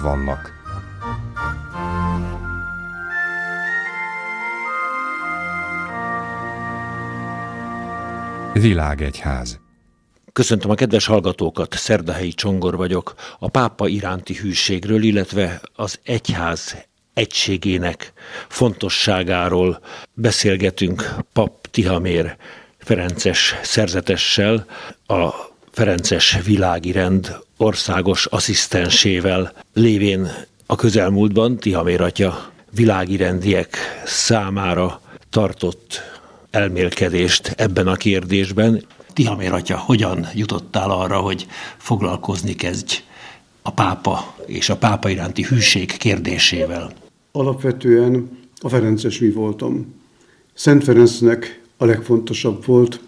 jogok vannak. Világegyház Köszöntöm a kedves hallgatókat, Szerdahelyi Csongor vagyok. A pápa iránti hűségről, illetve az egyház egységének fontosságáról beszélgetünk pap Tihamér Ferences szerzetessel, a Ferences világi rend országos asszisztensével lévén a közelmúltban Tihamér atya világi rendiek számára tartott elmélkedést ebben a kérdésben. Tihamér atya, hogyan jutottál arra, hogy foglalkozni kezdj a pápa és a pápa iránti hűség kérdésével? Alapvetően a Ferences mi voltam. Szent Ferencnek a legfontosabb volt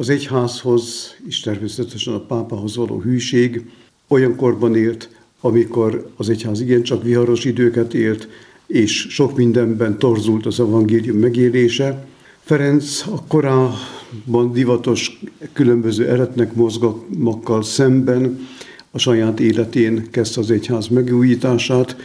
az egyházhoz, és természetesen a pápához való hűség. Olyan korban élt, amikor az egyház igencsak viharos időket élt, és sok mindenben torzult az evangélium megélése. Ferenc a korábban divatos különböző eretnek mozgalmakkal szemben a saját életén kezdte az egyház megújítását,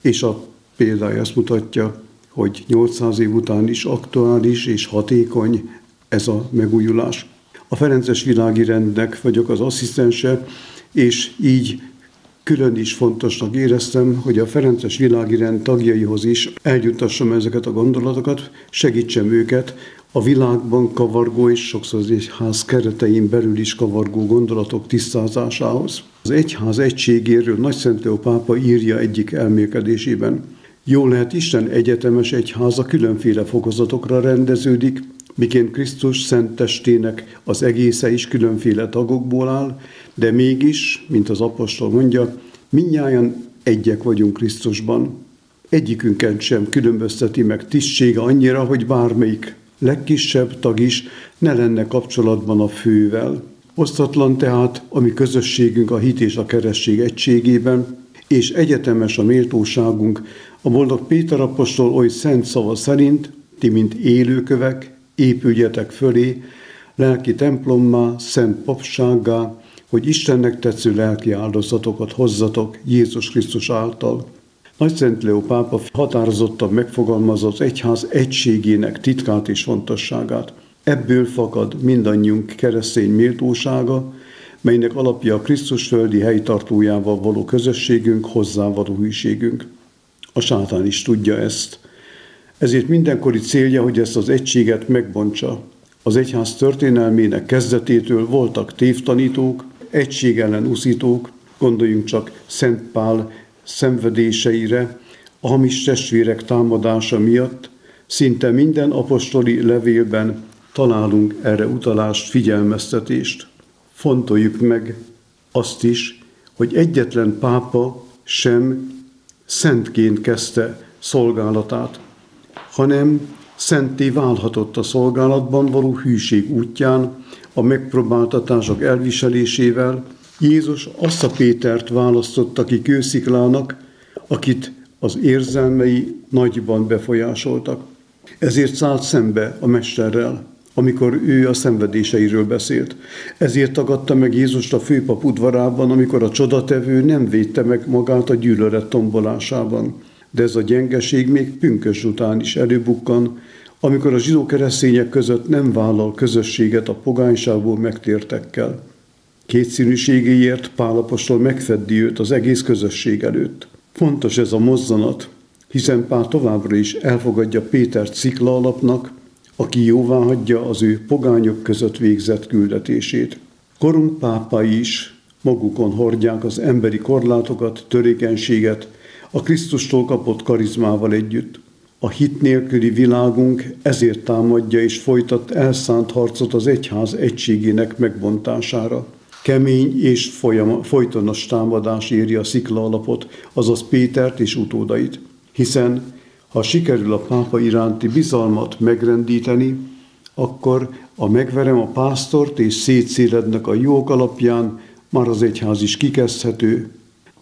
és a példája azt mutatja, hogy 800 év után is aktuális és hatékony ez a megújulás. A Ferences világi rendnek vagyok az asszisztense, és így külön is fontosnak éreztem, hogy a Ferences világi rend tagjaihoz is eljuttassam ezeket a gondolatokat, segítsem őket a világban kavargó és sokszor az egyház keretein belül is kavargó gondolatok tisztázásához. Az egyház egységéről Nagy Szent pápa írja egyik elmélkedésében. Jó lehet Isten egyetemes egyháza különféle fokozatokra rendeződik, miként Krisztus szent testének az egésze is különféle tagokból áll, de mégis, mint az apostol mondja, minnyáján egyek vagyunk Krisztusban. Egyikünket sem különbözteti meg tisztsége annyira, hogy bármelyik legkisebb tag is ne lenne kapcsolatban a fővel. Osztatlan tehát a mi közösségünk a hit és a keresztség egységében, és egyetemes a méltóságunk. A boldog Péter apostol oly szent szava szerint, ti mint élőkövek, épüljetek fölé, lelki templommá, szent papsággá, hogy Istennek tetsző lelki áldozatokat hozzatok Jézus Krisztus által. Nagy Szent Leó pápa határozottan megfogalmazza az egyház egységének titkát és fontosságát. Ebből fakad mindannyiunk keresztény méltósága, melynek alapja a Krisztus földi helytartójával való közösségünk, hozzá való hűségünk. A sátán is tudja ezt. Ezért mindenkori célja, hogy ezt az egységet megbontsa. Az egyház történelmének kezdetétől voltak tévtanítók, egység ellen uszítók, gondoljunk csak Szent Pál szenvedéseire, a hamis testvérek támadása miatt, szinte minden apostoli levélben találunk erre utalást, figyelmeztetést. Fontoljuk meg azt is, hogy egyetlen pápa sem szentként kezdte szolgálatát, hanem szenté válhatott a szolgálatban való hűség útján, a megpróbáltatások elviselésével, Jézus azt a Pétert választotta ki kősziklának, akit az érzelmei nagyban befolyásoltak. Ezért szállt szembe a mesterrel, amikor ő a szenvedéseiről beszélt. Ezért tagadta meg Jézust a főpap udvarában, amikor a csodatevő nem védte meg magát a gyűlölet tombolásában. De ez a gyengeség még pünkös után is előbukkan, amikor a zsidó keresztények között nem vállal közösséget a pogányságból megtértekkel. Kétszínűségéért Pálapostól megfeddi őt az egész közösség előtt. Fontos ez a mozzanat, hiszen Pál továbbra is elfogadja Péter cikla alapnak, aki jóvá hagyja az ő pogányok között végzett küldetését. Korunk pápai is magukon hordják az emberi korlátokat, törékenységet, a Krisztustól kapott karizmával együtt. A hit nélküli világunk ezért támadja és folytat elszánt harcot az egyház egységének megbontására. Kemény és folyam, folytonos támadás éri a szikla alapot, azaz Pétert és utódait. Hiszen ha sikerül a pápa iránti bizalmat megrendíteni, akkor a megverem a pásztort és szétszélednek a jók alapján már az egyház is kikezdhető.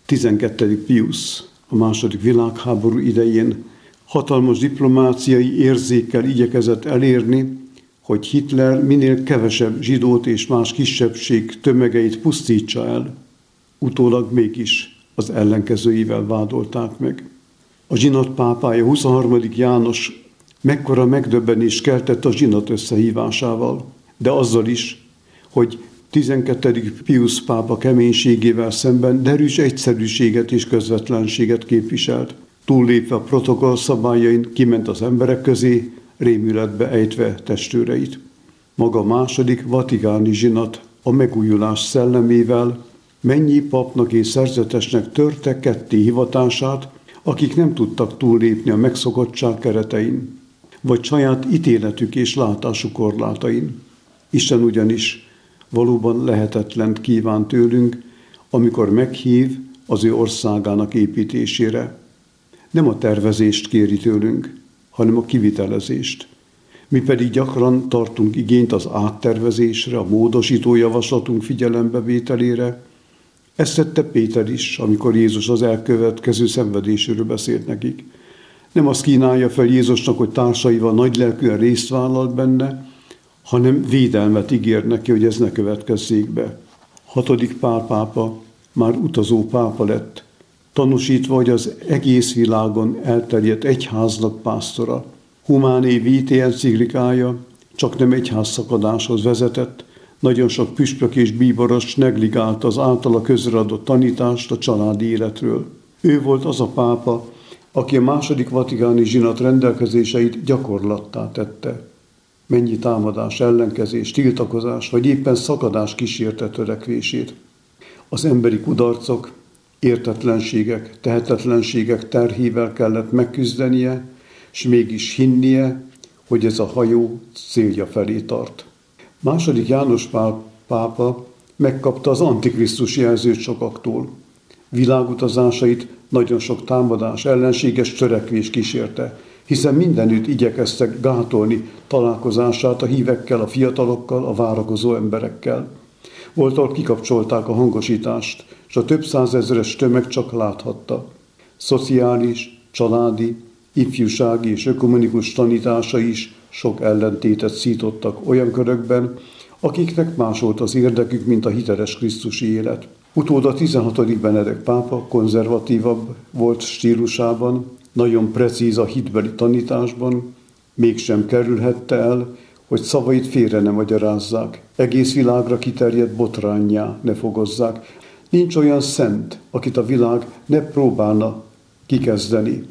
12. Pius a második világháború idején hatalmas diplomáciai érzékkel igyekezett elérni, hogy Hitler minél kevesebb zsidót és más kisebbség tömegeit pusztítsa el. Utólag mégis az ellenkezőivel vádolták meg. A zsinat pápája 23. János mekkora megdöbbenés keltett a zsinat összehívásával, de azzal is, hogy 12. Pius pápa keménységével szemben derűs egyszerűséget és közvetlenséget képviselt. Túllépve a protokoll szabályain kiment az emberek közé, rémületbe ejtve testőreit. Maga második vatikáni zsinat a megújulás szellemével mennyi papnak és szerzetesnek törte ketté hivatását, akik nem tudtak túllépni a megszokottság keretein, vagy saját ítéletük és látásuk korlátain. Isten ugyanis valóban lehetetlen kíván tőlünk, amikor meghív az ő országának építésére. Nem a tervezést kéri tőlünk, hanem a kivitelezést. Mi pedig gyakran tartunk igényt az áttervezésre, a módosító javaslatunk figyelembevételére. Ezt tette Péter is, amikor Jézus az elkövetkező szenvedéséről beszélt nekik. Nem azt kínálja fel Jézusnak, hogy társaival nagy lelkűen részt vállalt benne, hanem védelmet ígér neki, hogy ez ne következzék be. Hatodik Pál pápa már utazó pápa lett, tanúsítva, hogy az egész világon elterjedt egyháznak pásztora. Humáné Vitae enciklikája csak nem egyház szakadáshoz vezetett, nagyon sok püspök és bíboros negligálta az általa közreadott tanítást a családi életről. Ő volt az a pápa, aki a második vatikáni zsinat rendelkezéseit gyakorlattá tette. Mennyi támadás, ellenkezés, tiltakozás, vagy éppen szakadás kísérte törekvését. Az emberi kudarcok, értetlenségek, tehetetlenségek terhével kellett megküzdenie, és mégis hinnie, hogy ez a hajó célja felé tart. Második János Pál pápa megkapta az Antikrisztus jelzőt sokaktól. Világutazásait nagyon sok támadás, ellenséges törekvés kísérte, hiszen mindenütt igyekeztek gátolni találkozását a hívekkel, a fiatalokkal, a várakozó emberekkel. Voltal kikapcsolták a hangosítást, és a több százezeres tömeg csak láthatta. Szociális, családi, ifjúsági és ökumenikus tanítása is sok ellentétet szítottak olyan körökben, akiknek más volt az érdekük, mint a hiteles Krisztusi élet. Utóda 16. Benedek pápa konzervatívabb volt stílusában, nagyon precíz a hitbeli tanításban, mégsem kerülhette el, hogy szavait félre ne magyarázzák, egész világra kiterjedt botrányjá ne fogozzák. Nincs olyan szent, akit a világ ne próbálna kikezdeni,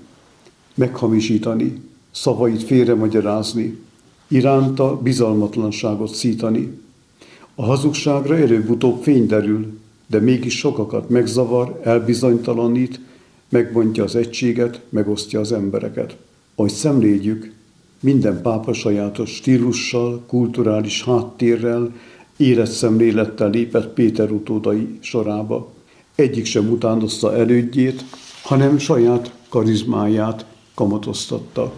meghamisítani, szavait félre magyarázni, iránta bizalmatlanságot szítani. A hazugságra előbb-utóbb fény derül, de mégis sokakat megzavar, elbizonytalanít, megbontja az egységet, megosztja az embereket. Ahogy szemléljük, minden pápa sajátos stílussal, kulturális háttérrel, életszemlélettel lépett Péter utódai sorába. Egyik sem utánozta elődjét, hanem saját karizmáját kamatoztatta.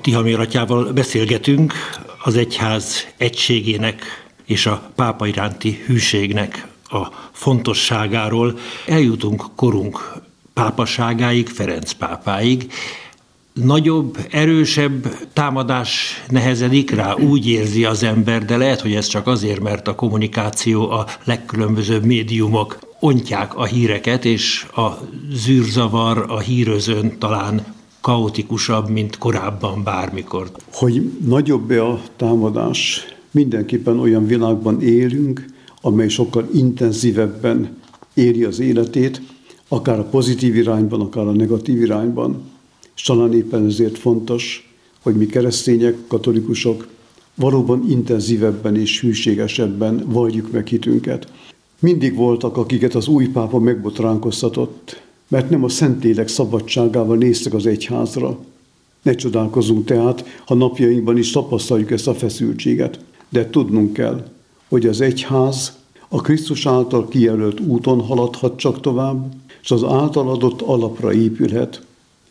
Tihamér atyával beszélgetünk az egyház egységének és a pápa iránti hűségnek a fontosságáról. Eljutunk korunk pápaságáig, Ferenc pápáig. Nagyobb, erősebb támadás nehezedik rá, úgy érzi az ember, de lehet, hogy ez csak azért, mert a kommunikáció, a legkülönbözőbb médiumok ontják a híreket, és a zűrzavar, a hírözön talán kaotikusabb, mint korábban bármikor. Hogy nagyobb-e a támadás, mindenképpen olyan világban élünk, amely sokkal intenzívebben éri az életét, akár a pozitív irányban, akár a negatív irányban. És talán éppen ezért fontos, hogy mi keresztények, katolikusok valóban intenzívebben és hűségesebben valljuk meg hitünket. Mindig voltak, akiket az új pápa megbotránkoztatott, mert nem a Szentlélek szabadságával néztek az egyházra. Ne csodálkozunk tehát, ha napjainkban is tapasztaljuk ezt a feszültséget, de tudnunk kell, hogy az egyház a Krisztus által kijelölt úton haladhat csak tovább, és az által adott alapra épülhet.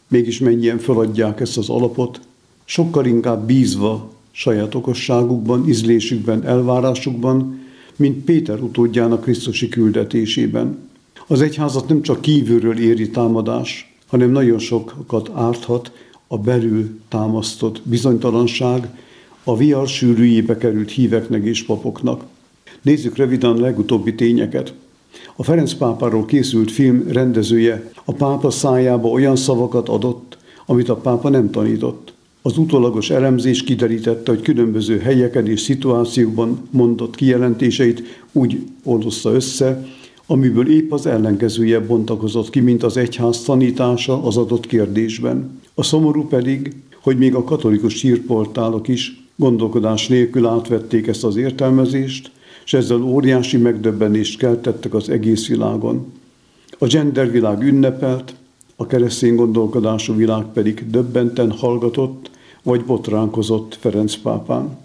Mégis mennyien feladják ezt az alapot, sokkal inkább bízva saját okosságukban, ízlésükben, elvárásukban, mint Péter utódjának Krisztusi küldetésében. Az egyházat nem csak kívülről éri támadás, hanem nagyon sokat árthat a belül támasztott bizonytalanság, a vihar sűrűjébe került híveknek és papoknak. Nézzük röviden a legutóbbi tényeket. A Ferenc pápáról készült film rendezője a pápa szájába olyan szavakat adott, amit a pápa nem tanított. Az utólagos elemzés kiderítette, hogy különböző helyeken és szituációkban mondott kijelentéseit úgy oldozta össze, amiből épp az ellenkezője bontakozott ki, mint az egyház tanítása az adott kérdésben. A szomorú pedig, hogy még a katolikus sírportálok is gondolkodás nélkül átvették ezt az értelmezést, és ezzel óriási megdöbbenést keltettek az egész világon. A gendervilág ünnepelt, a keresztény gondolkodású világ pedig döbbenten hallgatott, vagy botránkozott Ferenc pápán.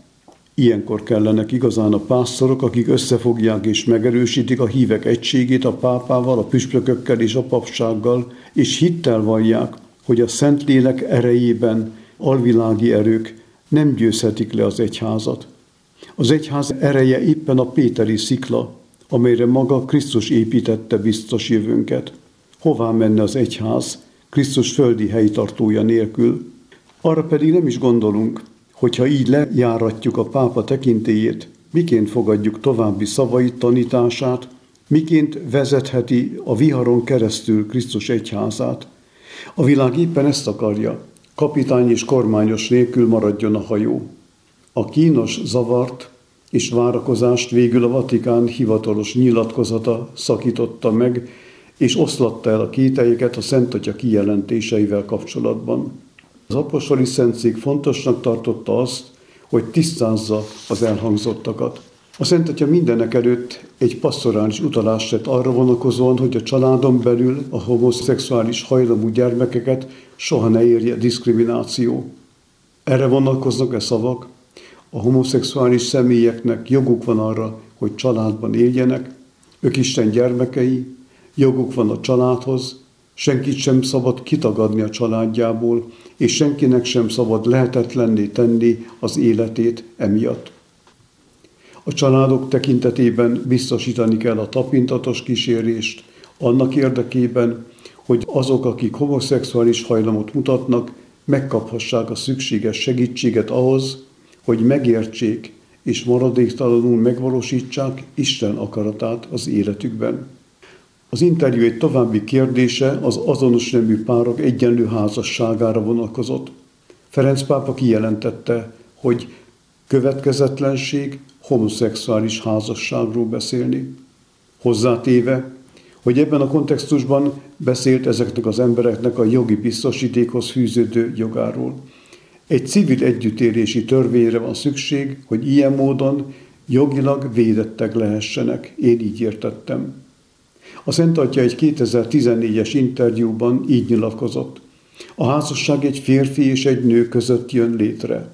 Ilyenkor kellenek igazán a pásztorok, akik összefogják és megerősítik a hívek egységét a pápával, a püspökökkel és a papsággal, és hittel vallják, hogy a Szentlélek erejében alvilági erők nem győzhetik le az egyházat. Az egyház ereje éppen a Péteri szikla, amelyre maga Krisztus építette biztos jövőnket. Hová menne az egyház Krisztus földi helytartója nélkül? Arra pedig nem is gondolunk, hogyha így lejáratjuk a pápa tekintélyét, miként fogadjuk további szavait, tanítását, miként vezetheti a viharon keresztül Krisztus egyházát. A világ éppen ezt akarja, kapitány és kormányos nélkül maradjon a hajó. A kínos zavart és várakozást végül a Vatikán hivatalos nyilatkozata szakította meg, és oszlatta el a kételyeket a Szent Atya kijelentéseivel kapcsolatban. Az apostoli szentszék fontosnak tartotta azt, hogy tisztázza az elhangzottakat. A Szent Atya mindenek előtt egy pastorális utalást tett arra vonakozóan, hogy a családon belül a homoszexuális hajlamú gyermekeket soha ne érje diszkrimináció. Erre vonatkoznak e szavak, a homoszexuális személyeknek joguk van arra, hogy családban éljenek, ők Isten gyermekei, joguk van a családhoz, senkit sem szabad kitagadni a családjából, és senkinek sem szabad lehetetlenné tenni az életét emiatt. A családok tekintetében biztosítani kell a tapintatos kísérést, annak érdekében, hogy azok, akik homoszexuális hajlamot mutatnak, megkaphassák a szükséges segítséget ahhoz, hogy megértsék és maradéktalanul megvalósítsák Isten akaratát az életükben. Az interjú egy további kérdése az azonos nemű párok egyenlő házasságára vonatkozott. Ferenc pápa kijelentette, hogy következetlenség homoszexuális házasságról beszélni. Hozzátéve, hogy ebben a kontextusban beszélt ezeknek az embereknek a jogi biztosítékhoz fűződő jogáról. Egy civil együttérési törvényre van szükség, hogy ilyen módon jogilag védettek lehessenek. Én így értettem. A Szent Atya egy 2014-es interjúban így nyilatkozott. A házasság egy férfi és egy nő között jön létre.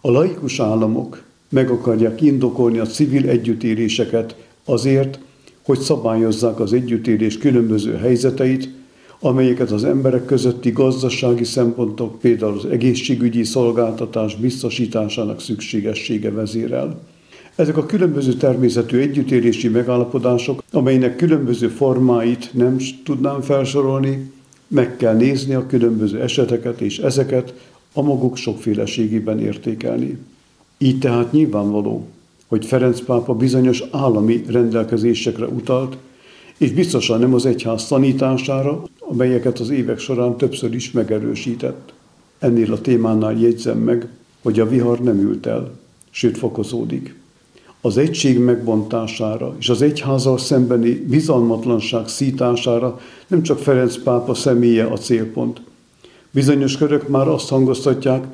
A laikus államok meg akarják indokolni a civil együttéréseket azért, hogy szabályozzák az együttérés különböző helyzeteit, amelyeket az emberek közötti gazdasági szempontok, például az egészségügyi szolgáltatás biztosításának szükségessége vezérel. Ezek a különböző természetű együttélési megállapodások, amelynek különböző formáit nem tudnám felsorolni, meg kell nézni a különböző eseteket, és ezeket a maguk sokféleségében értékelni. Így tehát nyilvánvaló, hogy Ferenc pápa bizonyos állami rendelkezésekre utalt, és biztosan nem az egyház tanítására, amelyeket az évek során többször is megerősített. Ennél a témánál jegyzem meg, hogy a vihar nem ült el, sőt fokozódik. Az egység megbontására és az egyházal szembeni bizalmatlanság szítására nem csak Ferenc pápa személye a célpont. Bizonyos körök már azt hangoztatják,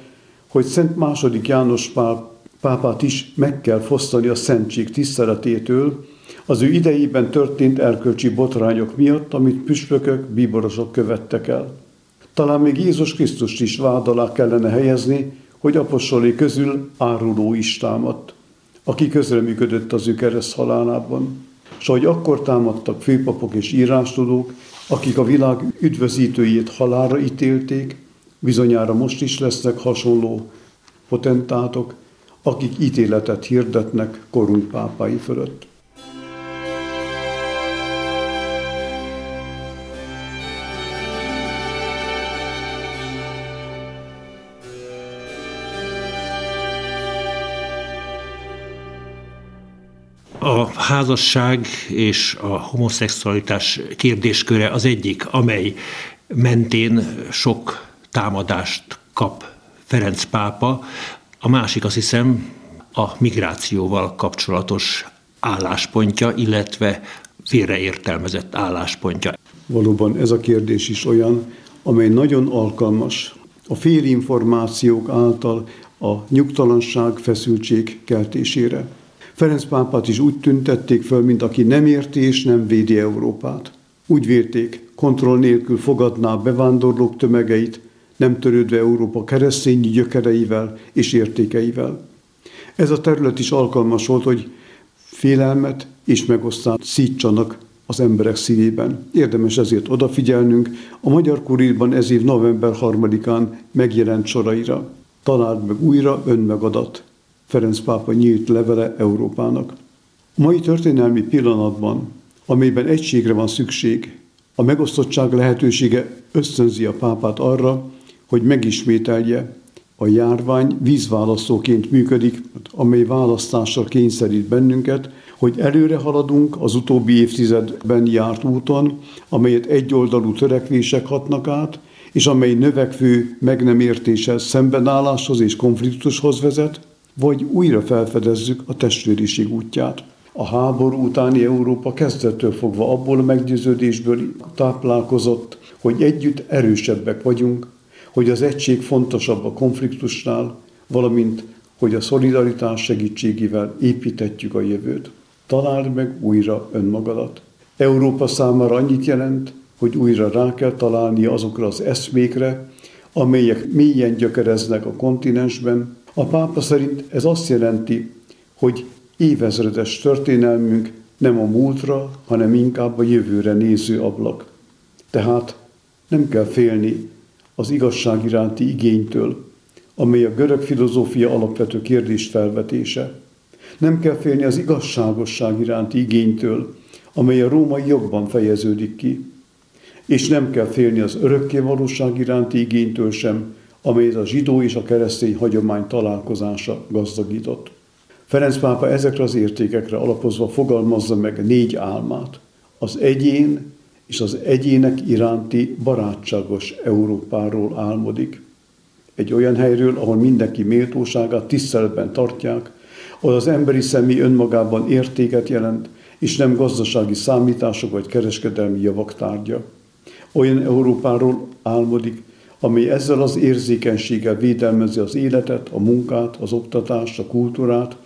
hogy Szent második János páp, pápát is meg kell fosztani a szentség tiszteletétől, az ő idejében történt erkölcsi botrányok miatt, amit püspökök, bíborosok követtek el. Talán még Jézus Krisztust is vád alá kellene helyezni, hogy apostolé közül áruló is támadt, aki közreműködött az ő kereszt halálában. És ahogy akkor támadtak főpapok és írástudók, akik a világ üdvözítőjét halára ítélték, bizonyára most is lesznek hasonló potentátok, akik ítéletet hirdetnek korunk pápái fölött. A házasság és a homoszexualitás kérdésköre az egyik, amely mentén sok támadást kap Ferenc pápa, a másik azt hiszem a migrációval kapcsolatos álláspontja, illetve félreértelmezett álláspontja. Valóban ez a kérdés is olyan, amely nagyon alkalmas a félinformációk által a nyugtalanság, feszültség keltésére. Ferenc pápát is úgy tüntették föl, mint aki nem érti és nem védi Európát. Úgy vélték, kontroll nélkül fogadná bevándorlók tömegeit, nem törődve Európa keresztény gyökereivel és értékeivel. Ez a terület is alkalmas volt, hogy félelmet és megosztást szítsanak az emberek szívében. Érdemes ezért odafigyelnünk a Magyar Kurírban ez év november 3-án megjelent soraira. Találd meg újra önmegadat. Ferenc pápa nyílt levele Európának. Mai történelmi pillanatban, amelyben egységre van szükség, a megosztottság lehetősége ösztönzi a pápát arra, hogy megismételje, a járvány vízválasztóként működik, amely választással kényszerít bennünket, hogy előre haladunk az utóbbi évtizedben járt úton, amelyet egyoldalú törekvések hatnak át, és amely növekvő meg nem értéssel szembenálláshoz és konfliktushoz vezet, vagy újra felfedezzük a testvériség útját. A háború utáni Európa kezdettől fogva abból a meggyőződésből táplálkozott, hogy együtt erősebbek vagyunk, hogy az egység fontosabb a konfliktusnál, valamint, hogy a szolidaritás segítségével építetjük a jövőt. Találd meg újra önmagadat. Európa számára annyit jelent, hogy újra rá kell találni azokra az eszmékre, amelyek mélyen gyökereznek a kontinensben, a pápa szerint ez azt jelenti, hogy évezredes történelmünk nem a múltra, hanem inkább a jövőre néző ablak. Tehát nem kell félni az igazság iránti igénytől, amely a görög filozófia alapvető kérdés felvetése. Nem kell félni az igazságosság iránti igénytől, amely a római jogban fejeződik ki. És nem kell félni az örökké valóság iránti igénytől sem, amelyet a zsidó és a keresztény hagyomány találkozása gazdagított. Ferenc pápa ezekre az értékekre alapozva fogalmazza meg négy álmát. Az egyén és az egyének iránti barátságos Európáról álmodik. Egy olyan helyről, ahol mindenki méltóságát tiszteletben tartják, ahol az emberi személy önmagában értéket jelent, és nem gazdasági számítások vagy kereskedelmi javak tárgya. Olyan Európáról álmodik, ami ezzel az érzékenységgel védelmezi az életet, a munkát, az oktatást, a kultúrát,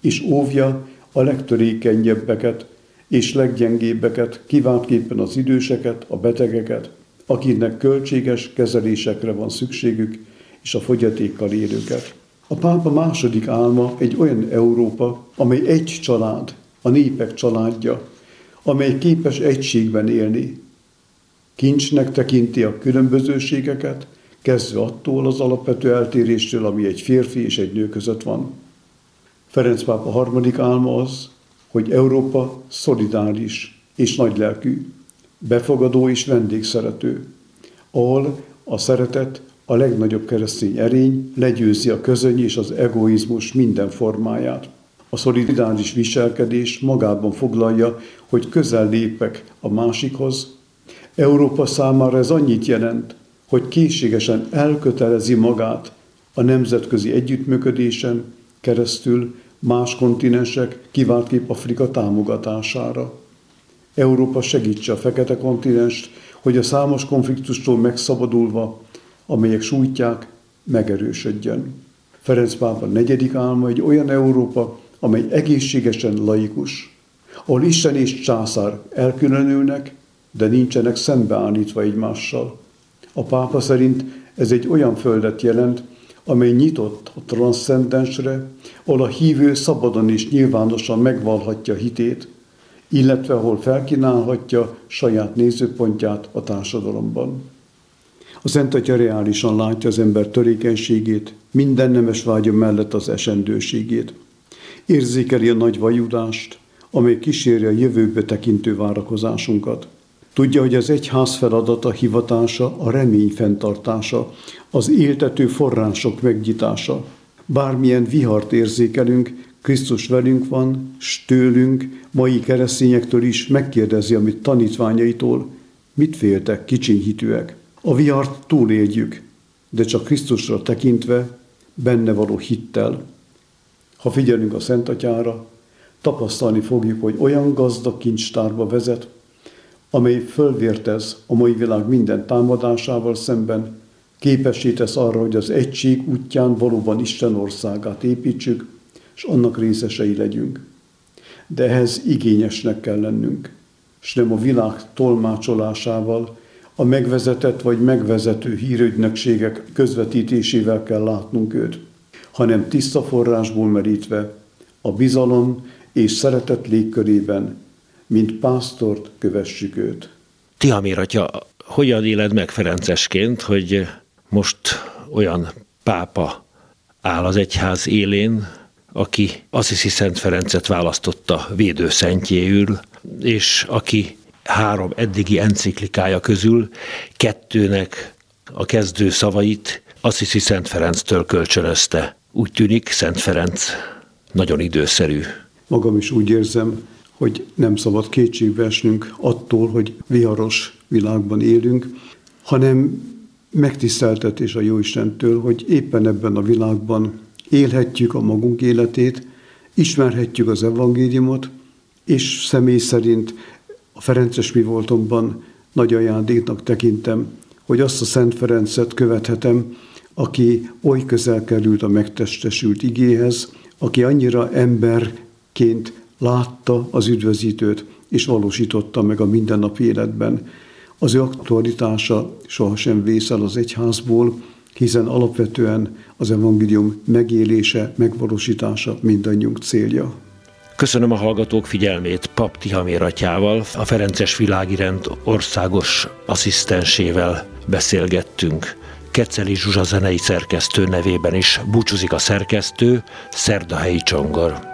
és óvja a legtörékenyebbeket és leggyengébbeket, kiváltképpen az időseket, a betegeket, akiknek költséges kezelésekre van szükségük, és a fogyatékkal élőket. A pápa második álma egy olyan Európa, amely egy család, a népek családja, amely képes egységben élni, Kincsnek tekinti a különbözőségeket, kezdve attól az alapvető eltéréstől, ami egy férfi és egy nő között van. Ferenc pápa harmadik álma az, hogy Európa szolidáris és nagylelkű, befogadó és vendégszerető, ahol a szeretet a legnagyobb keresztény erény legyőzi a közöny és az egoizmus minden formáját. A szolidáris viselkedés magában foglalja, hogy közel lépek a másikhoz, Európa számára ez annyit jelent, hogy készségesen elkötelezi magát a nemzetközi együttműködésen keresztül más kontinensek, kiváltképp Afrika támogatására. Európa segítse a fekete kontinenst, hogy a számos konfliktustól megszabadulva, amelyek sújtják, megerősödjön. Ferenc pápa negyedik álma egy olyan Európa, amely egészségesen laikus, ahol Isten és császár elkülönülnek, de nincsenek szembeállítva egymással. A pápa szerint ez egy olyan földet jelent, amely nyitott a transzcendensre, ahol a hívő szabadon és nyilvánosan megvalhatja hitét, illetve ahol felkínálhatja saját nézőpontját a társadalomban. A Szent Atya reálisan látja az ember törékenységét, minden nemes vágya mellett az esendőségét. Érzékeli a nagy vajudást, amely kíséri a jövőbe tekintő várakozásunkat. Tudja, hogy az egyház feladata, hivatása, a remény fenntartása, az éltető források megnyitása. Bármilyen vihart érzékelünk, Krisztus velünk van, s tőlünk, mai keresztényektől is megkérdezi, amit tanítványaitól, mit féltek, kicsinyhitűek. A vihart túléljük, de csak Krisztusra tekintve, benne való hittel. Ha figyelünk a Szent Atyára, tapasztalni fogjuk, hogy olyan gazdag kincstárba vezet, amely fölvértez a mai világ minden támadásával szemben, képesítesz arra, hogy az egység útján valóban Isten országát építsük, és annak részesei legyünk. De ehhez igényesnek kell lennünk, és nem a világ tolmácsolásával, a megvezetett vagy megvezető hírügynökségek közvetítésével kell látnunk őt, hanem tiszta forrásból merítve, a bizalom és szeretet légkörében, mint pásztort kövessük őt. Tihamir atya, hogyan éled meg Ferencesként, hogy most olyan pápa áll az egyház élén, aki Assisi Szent Ferencet választotta védőszentjéül, és aki három eddigi enciklikája közül kettőnek a kezdő szavait Assisi Szent Ferenctől kölcsönözte. Úgy tűnik, Szent Ferenc nagyon időszerű. Magam is úgy érzem, hogy nem szabad kétségbe esnünk attól, hogy viharos világban élünk, hanem megtiszteltetés a Jóistentől, hogy éppen ebben a világban élhetjük a magunk életét, ismerhetjük az evangéliumot, és személy szerint a Ferences mi voltomban nagy ajándéknak tekintem, hogy azt a Szent Ferencet követhetem, aki oly közel került a megtestesült igéhez, aki annyira emberként látta az üdvözítőt, és valósította meg a mindennapi életben. Az ő aktualitása sohasem vészel az egyházból, hiszen alapvetően az evangélium megélése, megvalósítása mindannyiunk célja. Köszönöm a hallgatók figyelmét Pap Tihamér atyával, a Ferences Világirend országos asszisztensével beszélgettünk. Keceli Zsuzsa zenei szerkesztő nevében is búcsúzik a szerkesztő, Szerdahelyi Csongor.